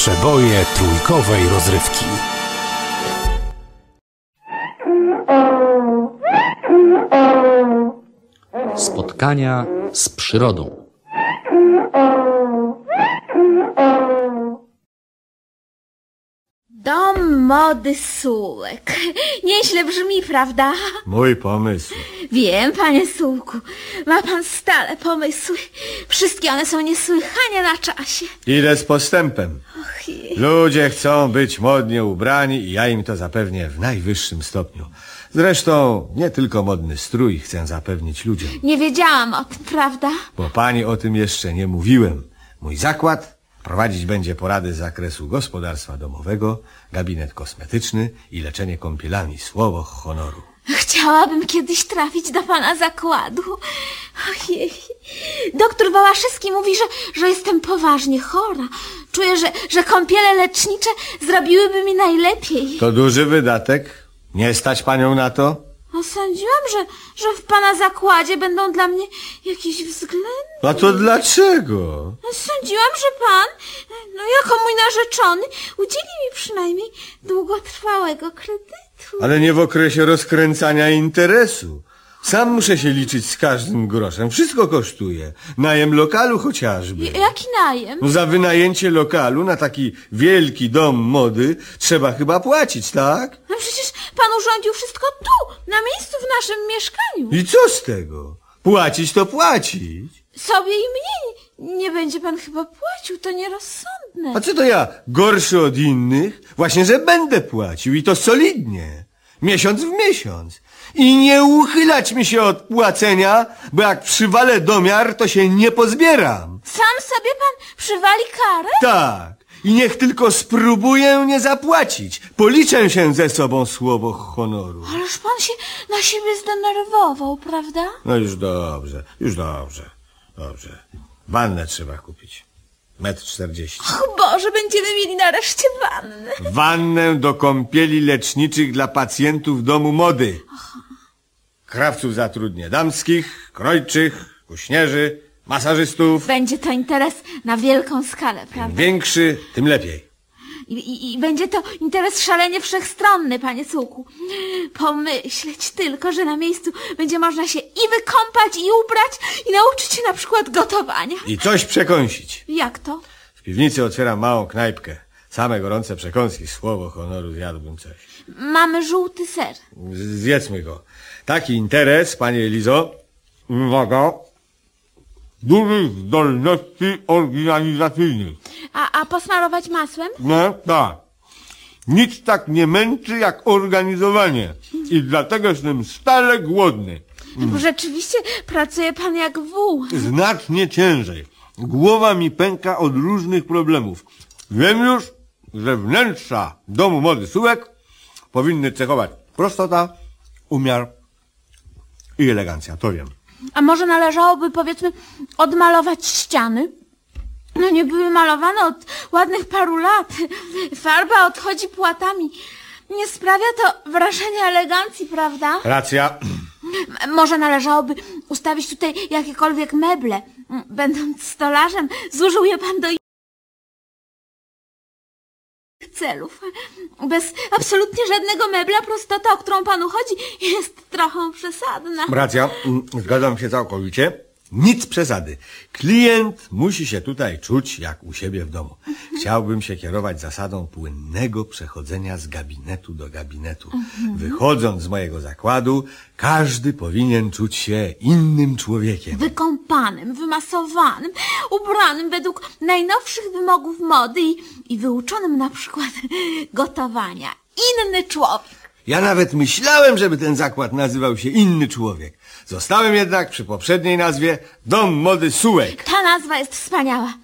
Przeboje trójkowej rozrywki. Spotkania z przyrodą. Dom mody Sułek. Nieźle brzmi, prawda? Mój pomysł. Wiem, panie Sułku. Ma pan stale pomysły. Wszystkie one są niesłychanie na czasie. Idę z postępem. Och. Ludzie chcą być modnie ubrani i ja im to zapewnię w najwyższym stopniu. Zresztą nie tylko modny strój chcę zapewnić ludziom, Nie wiedziałam o tym, prawda? bo pani o tym jeszcze nie mówiłem. Mój zakład prowadzić będzie porady z zakresu gospodarstwa domowego, gabinet kosmetyczny i leczenie kąpielami, słowo honoru. Chciałabym kiedyś trafić do pana zakładu. Ojej. Doktor Wałaszewski mówi, że, że jestem poważnie chora. Czuję, że, że kąpiele lecznicze zrobiłyby mi najlepiej. To duży wydatek? Nie stać panią na to? No, sądziłam, że, że w pana zakładzie będą dla mnie jakieś względy. A to dlaczego? No, Sądziłam, że pan, no jako mój narzeczony, udzieli mi przynajmniej długotrwałego kredytu. Ale nie w okresie rozkręcania interesu. Sam muszę się liczyć z każdym groszem. Wszystko kosztuje. Najem lokalu chociażby. J- Jaki najem? No za wynajęcie lokalu na taki wielki dom mody trzeba chyba płacić, tak? No przecież pan urządził wszystko tu, na miejscu w naszym mieszkaniu. I co z tego? Płacić to płacić. Sobie i mnie nie, nie będzie pan chyba płacił, to nierozsądne. A co to ja, gorszy od innych? Właśnie, że będę płacił i to solidnie. Miesiąc w miesiąc. I nie uchylać mi się od płacenia, bo jak przywalę domiar, to się nie pozbieram. Sam sobie pan przywali karę? Tak. I niech tylko spróbuję nie zapłacić. Policzę się ze sobą słowo honoru. Ależ pan się na siebie zdenerwował, prawda? No już dobrze, już dobrze, dobrze. Wannę trzeba kupić. Metr czterdzieści. Och Boże, będziemy mieli nareszcie wannę. Wannę do kąpieli leczniczych dla pacjentów domu mody. Krawców zatrudnię damskich, krojczych, kuśnierzy, masażystów. Będzie to interes na wielką skalę, Im prawda? większy, tym lepiej. I, i, I będzie to interes szalenie wszechstronny, panie Cuku. Pomyśleć tylko, że na miejscu będzie można się i wykąpać, i ubrać, i nauczyć się na przykład gotowania. I coś przekąsić. Jak to? W piwnicy otwieram małą knajpkę. Same gorące przekąski, słowo honoru, zjadłbym coś. Mamy żółty ser. Zjedzmy go. Taki interes, panie Elizo, uwaga, dużych zdolności organizacyjnych. A, a posmarować masłem? No tak. Nic tak nie męczy jak organizowanie. I dlatego jestem stale głodny. Bo rzeczywiście pracuje pan jak wół. Znacznie ciężej. Głowa mi pęka od różnych problemów. Wiem już, że wnętrza domu mody Sułek powinny cechować prostota, umiar i elegancja. To wiem. A może należałoby, powiedzmy, odmalować ściany? No nie były malowane od ładnych paru lat. Farba odchodzi płatami. Nie sprawia to wrażenia elegancji, prawda? Racja. Może należałoby ustawić tutaj jakiekolwiek meble. Będąc stolarzem, zużył je pan do celów. Bez absolutnie żadnego mebla prostota, o którą panu chodzi, jest trochę przesadna. Racja. Mm, Zgadzam się całkowicie. Nic przesady. Klient musi się tutaj czuć jak u siebie w domu. Chciałbym się kierować zasadą płynnego przechodzenia z gabinetu do gabinetu. Wychodząc z mojego zakładu, każdy powinien czuć się innym człowiekiem. Wykąpanym, wymasowanym, ubranym według najnowszych wymogów mody i, i wyuczonym na przykład gotowania. Inny człowiek. Ja nawet myślałem, żeby ten zakład nazywał się Inny Człowiek. Zostałem jednak przy poprzedniej nazwie Dom Mody Sułek. Ta nazwa jest wspaniała.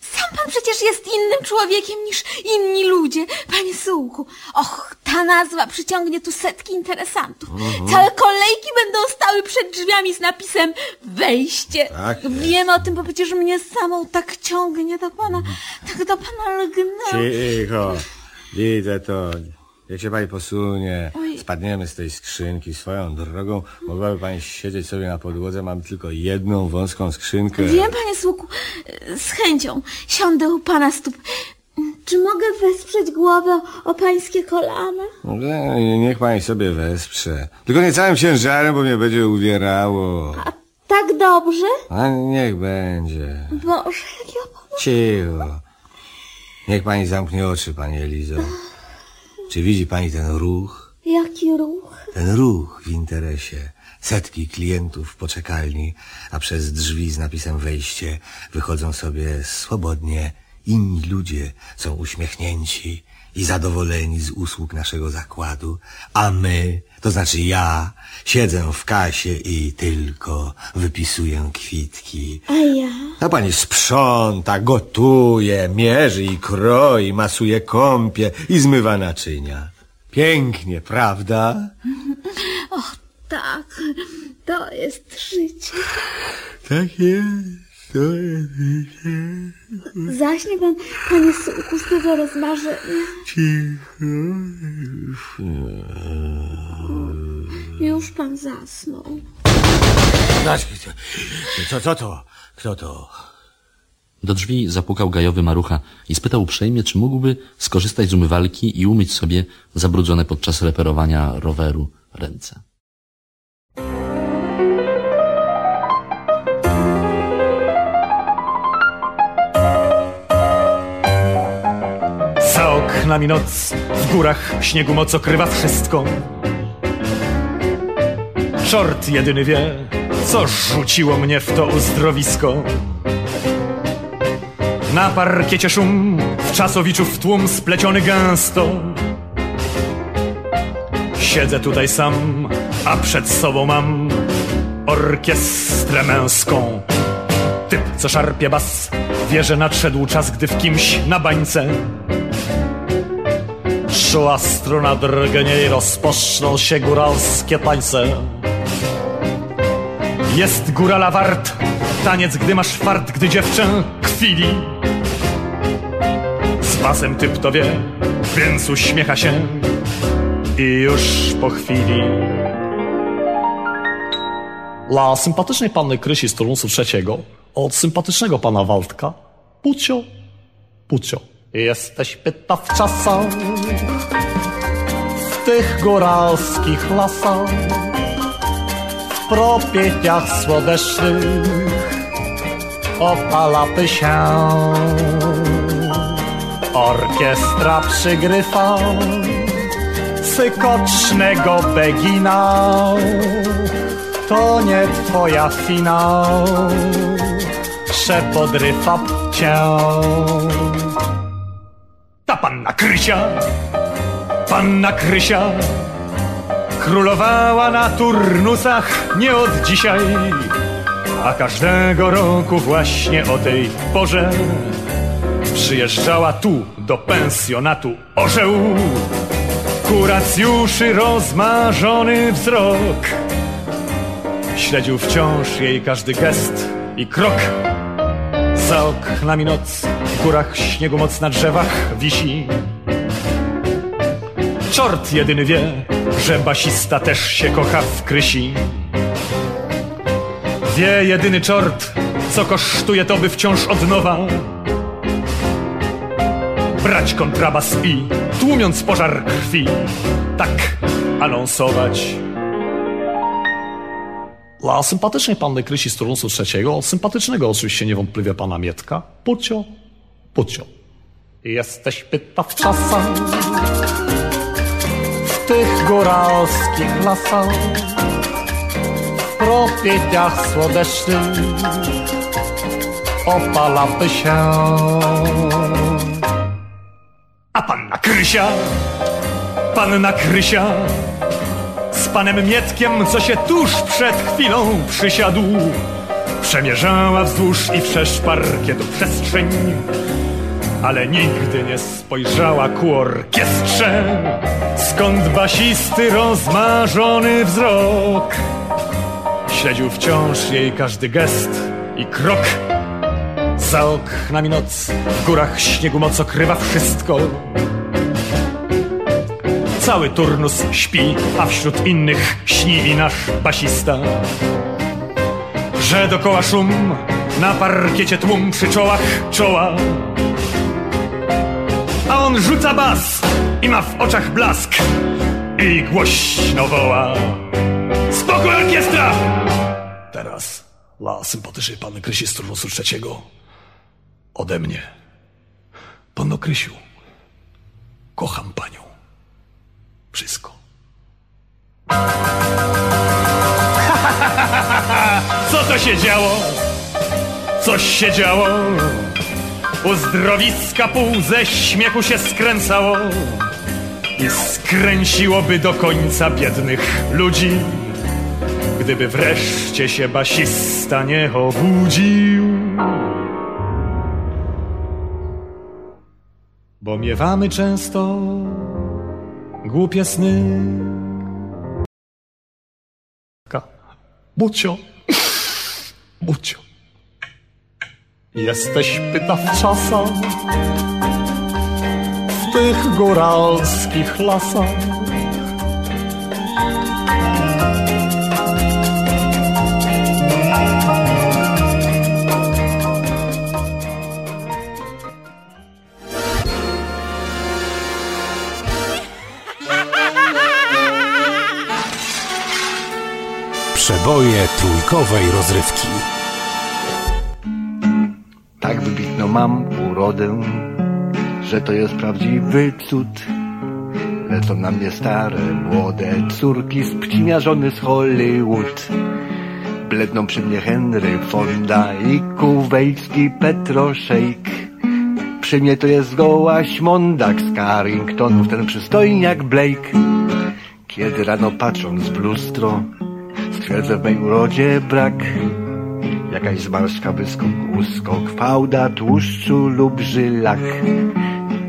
Sam pan przecież jest innym człowiekiem niż inni ludzie, panie Sułku. Och, ta nazwa przyciągnie tu setki interesantów. Całe kolejki będą stały przed drzwiami z napisem wejście. Tak jest. Wiem o tym, bo przecież mnie samą tak ciągnie do pana, tak do pana lgnęło. Cicho, widzę to. Jak się pani posunie, Oj. spadniemy z tej skrzynki swoją drogą. Mogłaby pani siedzieć sobie na podłodze, mam tylko jedną wąską skrzynkę. Wiem, panie Słuku, z chęcią siądę u pana stóp. Czy mogę wesprzeć głowę o pańskie kolana? No, Niech pani sobie wesprze. Tylko nie całym ciężarem, bo mnie będzie uwierało. A tak dobrze? A niech będzie. Boże, jak ja. Cicho. Niech pani zamknie oczy, pani Elizo. Czy widzi pani ten ruch? Jaki ruch? Ten ruch w interesie. Setki klientów w poczekalni, a przez drzwi z napisem wejście wychodzą sobie swobodnie. Inni ludzie są uśmiechnięci i zadowoleni z usług naszego zakładu, a my, to znaczy ja, siedzę w kasie i tylko wypisuję kwitki. A ja? A pani sprząta, gotuje, mierzy i kroi, masuje kąpie i zmywa naczynia. Pięknie, prawda? Och, tak, to jest życie. Tak jest, to jest życie. Zaśnie pan, panie Sułku, z tego rozmarzenia. Cicho. Już pan zasnął. Co, co to? Kto to? Do drzwi zapukał gajowy marucha i spytał uprzejmie, czy mógłby skorzystać z umywalki i umyć sobie zabrudzone podczas reperowania roweru ręce. Za oknami noc, w górach śniegu moc okrywa wszystko. Czort jedyny wie, co rzuciło mnie w to uzdrowisko. Na parkiecie szum, w czasowiczów tłum spleciony gęsto. Siedzę tutaj sam, a przed sobą mam orkiestrę męską. Typ, co szarpie bas, wie, że nadszedł czas, gdy w kimś na bańce Czuła struna drgnie i rozpoczną się góralskie tańce. Jest górala wart, taniec, gdy masz fart, gdy dziewczę kwili. Z basem typ to wie, więc uśmiecha się i już po chwili. Dla sympatycznej panny Krysi z turnusu trzeciego, od sympatycznego pana Waldka, Pucio, Pucio. Jesteś pyta w czasach, w tych góralskich lasach, propieciach słodecznych opalaty się. Orkiestra przygrywa sykocznego begina. to nie twoja finał, przepodrywa cię. Ta panna Krysia, panna Krysia, królowała na turnusach nie od dzisiaj, a każdego roku właśnie o tej porze przyjeżdżała tu do pensjonatu orzeł. Kuracjuszy rozmarzony wzrok Śledził wciąż jej każdy gest i krok Za oknami noc, w górach śniegu moc na drzewach wisi Czort jedyny wie, że basista też się kocha w krysi Wie jedyny czort, co kosztuje to by wciąż od nowa brać kontrabas i tłumiąc pożar krwi, tak anonsować. Dla sympatycznej panny Krysi z turnusu trzeciego, sympatycznego oczywiście niewątpliwie pana Mietka, Pucio, Pucio. Jesteś pyta w czasach, tych góralskich lasach, w propietiach słodecznych opalaby się. A panna Krysia, panna Krysia, z panem Mietkiem, co się tuż przed chwilą przysiadł, przemierzała wzdłuż i wszerz parkietu przestrzeń, ale nigdy nie spojrzała ku orkiestrze, skąd basisty rozmarzony wzrok śledził wciąż jej każdy gest i krok. Za oknami noc, w górach śniegu moc okrywa wszystko. Cały turnus śpi, a wśród innych śni i nasz basista. Że dokoła szum, na parkiecie tłum przy czołach czoła. On rzuca bas i ma w oczach blask i głośno woła. Spokój orkiestra! Teraz dla sympatycznej panny Krysi z turnusu trzeciego ode mnie. Panno Krysiu, kocham panią. Wszystko. Co to się działo? Coś się działo. Uzdrowiska pół ze śmiechu się skręcało i skręciłoby do końca biednych ludzi, gdyby wreszcie się basista nie obudził. Bo miewamy często głupie sny. Bucio, Bucio, jesteś pyta w czasach, w tych góralskich lasach. Przeboje trójkowej rozrywki. Tak wybitną mam urodę, że to jest prawdziwy cud. Lecą na mnie stare, młode córki z pcinia żony z Hollywood. Bledną przy mnie Henry Fonda i kuwejski Petroszejk. Przy mnie to jest zgoła śmondak z Carringtonów, ten przystojniak Blake. Kiedy rano patrząc w lustro, stwierdzę w mej urodzie brak. Jakaś zmarszka, wyskok, uskok, fałda, tłuszczu lub żylak.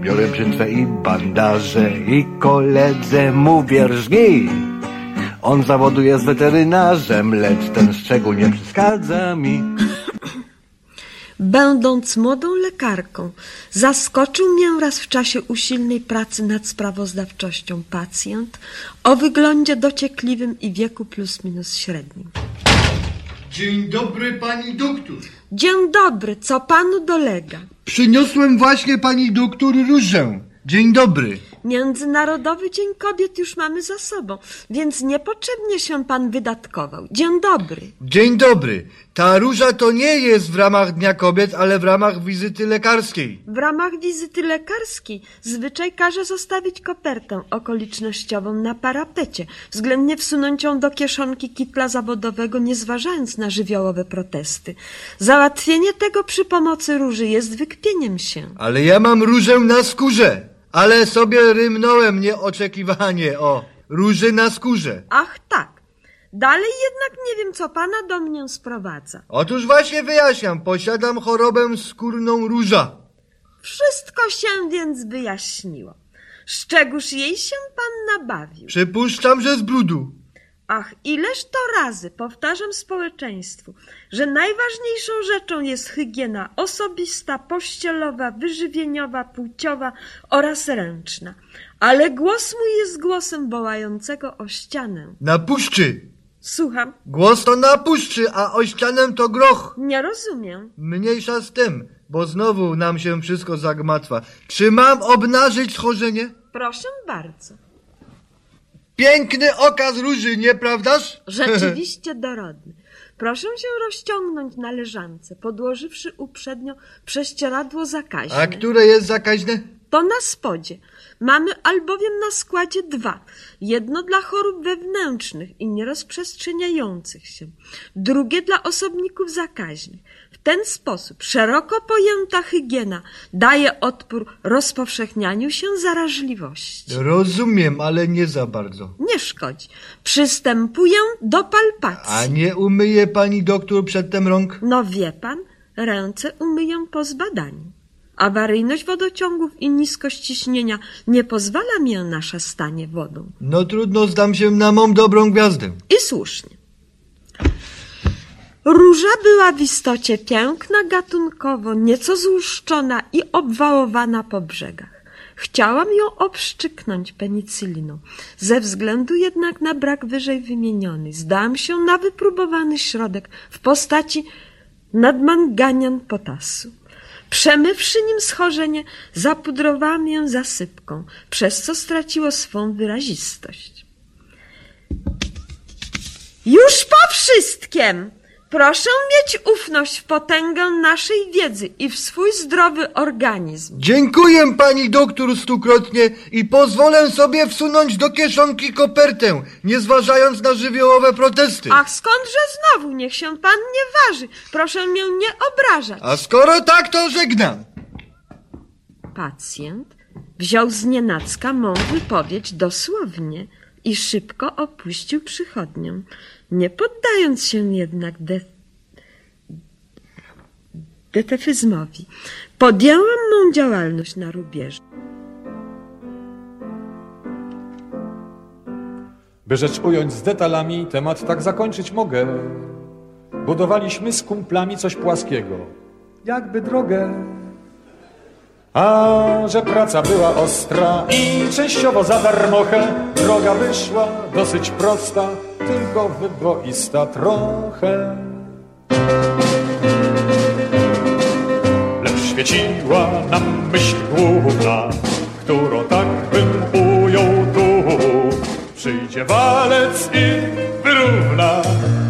Biorę brzytwę i bandaże i koledze mówię rżnij. On z zawodu jest weterynarzem, lecz ten szczegół nie przeszkadza mi. Będąc młodą lekarką, zaskoczył mnie raz w czasie usilnej pracy nad sprawozdawczością pacjent o wyglądzie dociekliwym i wieku plus minus średnim. Dzień dobry, pani doktor. Dzień dobry, co panu dolega? Przyniosłem właśnie pani doktor różę. Dzień dobry. Międzynarodowy Dzień Kobiet już mamy za sobą, więc niepotrzebnie się pan wydatkował. Dzień dobry. Dzień dobry. Ta róża to nie jest w ramach Dnia Kobiet, ale w ramach wizyty lekarskiej. W ramach wizyty lekarskiej zwyczaj każe zostawić kopertę okolicznościową na parapecie, względnie wsunąć ją do kieszonki kitla zawodowego, nie zważając na żywiołowe protesty. Załatwienie tego przy pomocy róży jest wykpieniem się. Ale ja mam różę na skórze. Ale sobie rymnąłem nieoczekiwanie o róży na skórze. Ach tak. Dalej jednak nie wiem, co pana do mnie sprowadza. Otóż właśnie wyjaśniam, posiadam chorobę skórną róża. Wszystko się więc wyjaśniło. Z czegóż jej się pan nabawił? Przypuszczam, że z brudu. Ach, ileż to razy powtarzam społeczeństwu, że najważniejszą rzeczą jest hygiena osobista, pościelowa, wyżywieniowa, płciowa oraz ręczna. Ale głos mój jest głosem wołającego o ścianę. Na puszczy. Słucham, Głos to na puszczy, a o ścianę to groch. nie rozumiem. Mniejsza z tym, bo znowu nam się wszystko zagmatwa. Czy mam obnażyć schorzenie? Proszę bardzo. Piękny okaz róży, nieprawdaż? Rzeczywiście dorodny. Proszę się rozciągnąć na leżance, podłożywszy uprzednio prześcieradło zakaźne. A które jest zakaźne? To na spodzie. Mamy albowiem na składzie dwa. Jedno dla chorób wewnętrznych i nierozprzestrzeniających się. Drugie dla osobników zakaźnych. W ten sposób szeroko pojęta hygiena daje odpór rozpowszechnianiu się zaraźliwości. Rozumiem, ale nie za bardzo. Nie szkodzi. Przystępuję do palpacji. A nie umyje pani doktor przedtem rąk? No wie pan, ręce umyję po zbadaniu. Awaryjność wodociągów i niskość ciśnienia nie pozwala mi na szastanie wodą. No trudno, zdam się na mą dobrą gwiazdę. I słusznie. Róża była w istocie piękna gatunkowo, nieco złuszczona i obwałowana po brzegach. Chciałam ją obszczyknąć penicyliną. Ze względu jednak na brak wyżej wymieniony, zdałam się na wypróbowany środek w postaci nadmanganian potasu. Przemywszy nim schorzenie, zapudrowałam ją zasypką, przez co straciło swą wyrazistość. Już po wszystkim! Proszę mieć ufność w potęgę naszej wiedzy i w swój zdrowy organizm. Dziękuję pani doktor stukrotnie i pozwolę sobie wsunąć do kieszonki kopertę, nie zważając na żywiołowe protesty. Ach, skądże znowu? Niech się pan nie waży. Proszę mnie nie obrażać. A skoro tak, to żegnam. Pacjent wziął z nienacka mą wypowiedź dosłownie i szybko opuścił przychodnię, nie poddając się jednak de... detefyzmowi. Podjęłam mą działalność na rubieży. By rzecz ująć z detalami, temat tak zakończyć mogę. Budowaliśmy z kumplami coś płaskiego, jakby drogę. A że praca była ostra i częściowo za darmochę, droga wyszła dosyć prosta, tylko wyboista trochę. Lecz świeciła nam myśl główna, którą tak bym ujął tu. Przyjdzie walec i wyrówna,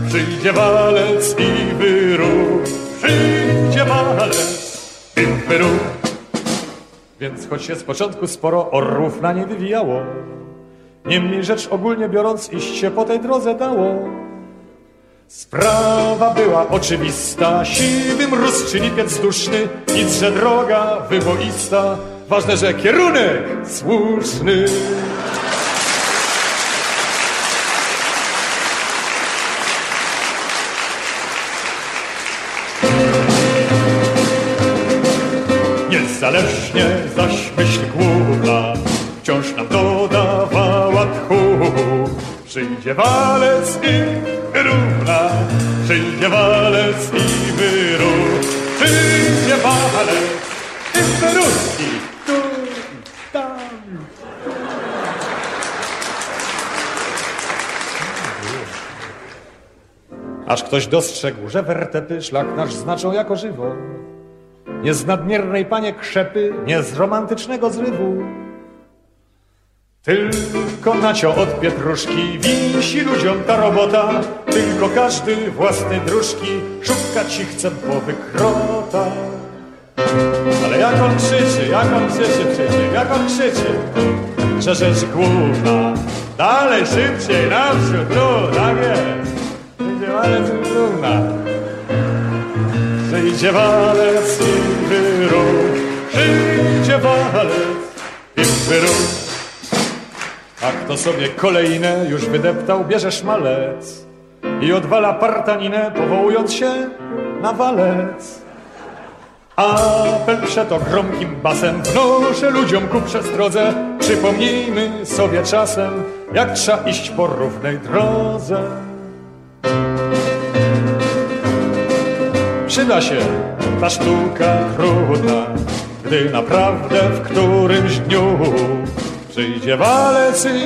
przyjdzie walec i wyrów, przyjdzie walec i wyrów. Więc choć się z początku sporo orłów na nie wywijało, niemniej rzecz ogólnie biorąc iść się po tej drodze dało. Sprawa była oczywista, siwy mróz czy lipiec duszny, nic, że droga wyboista, ważne, że kierunek słuszny. Niezależnie zaś myśl główna wciąż nam tchu. Przyjdzie walec i równa, przyjdzie walec i wyrów, przyjdzie walec i wyrów i tu tam. Aż ktoś dostrzegł, że wertepy szlak nasz znaczą jako żywo. Nie z nadmiernej panie krzepy, nie z romantycznego zrywu. Tylko nacio od pietruszki wisi ludziom ta robota, tylko każdy własny dróżki szukać ci chce głowy krota. Ale jak on krzyczy, jak on krzyczy, krzyczy, jak on krzyczy, że rzecz główna, dalej, szybciej, naprzód, no, tak jest. Przyjdzie walec i równa, przyjdzie walec i wyrób, przyjdzie walec i wyrób. A kto sobie kolejne już wydeptał, bierze szmalec i odwala partaninę, powołując się na walec. Apel przeto gromkim basem wnoszę ludziom ku przestrodze. Przypomnijmy sobie czasem, jak trzeba iść po równej drodze. Przyda się ta sztuka trudna, gdy naprawdę w którymś dniu przyjdzie walec i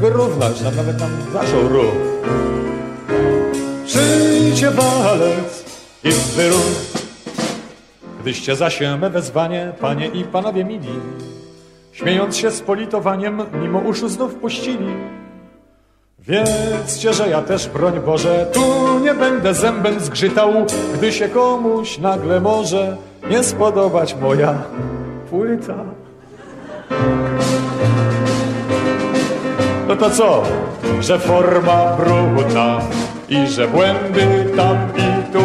wyrównać nam nawet nam zaczął ruch. Przyjdzie walec i wyrób. Gdyście zaś me wezwanie, panie i panowie mili, śmiejąc się z politowaniem, mimo uszu znów puścili. Wiedzcie, że ja też, broń Boże, tu nie będę zębem zgrzytał, gdy się komuś nagle może nie spodobać moja płyta. No to co, że forma brudna i że błędy tam i tu,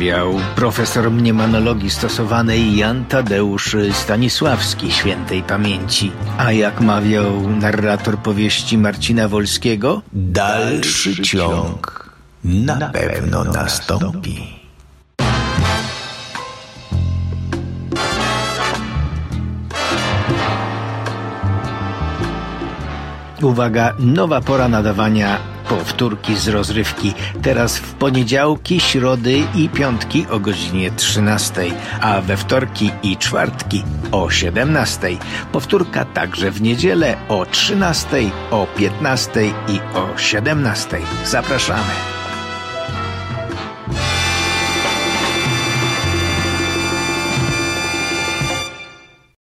Mawiał profesor mniemanologii stosowanej Jan Tadeusz Stanisławski świętej pamięci. A jak mawiał narrator powieści Marcina Wolskiego? Dalszy ciąg na pewno nastąpi. Uwaga, nowa pora nadawania powtórki z rozrywki. Teraz w poniedziałki, środy i piątki o godzinie 13, a we wtorki i czwartki o 17. Powtórka także w niedzielę o 13, o 15 i o 17. Zapraszamy.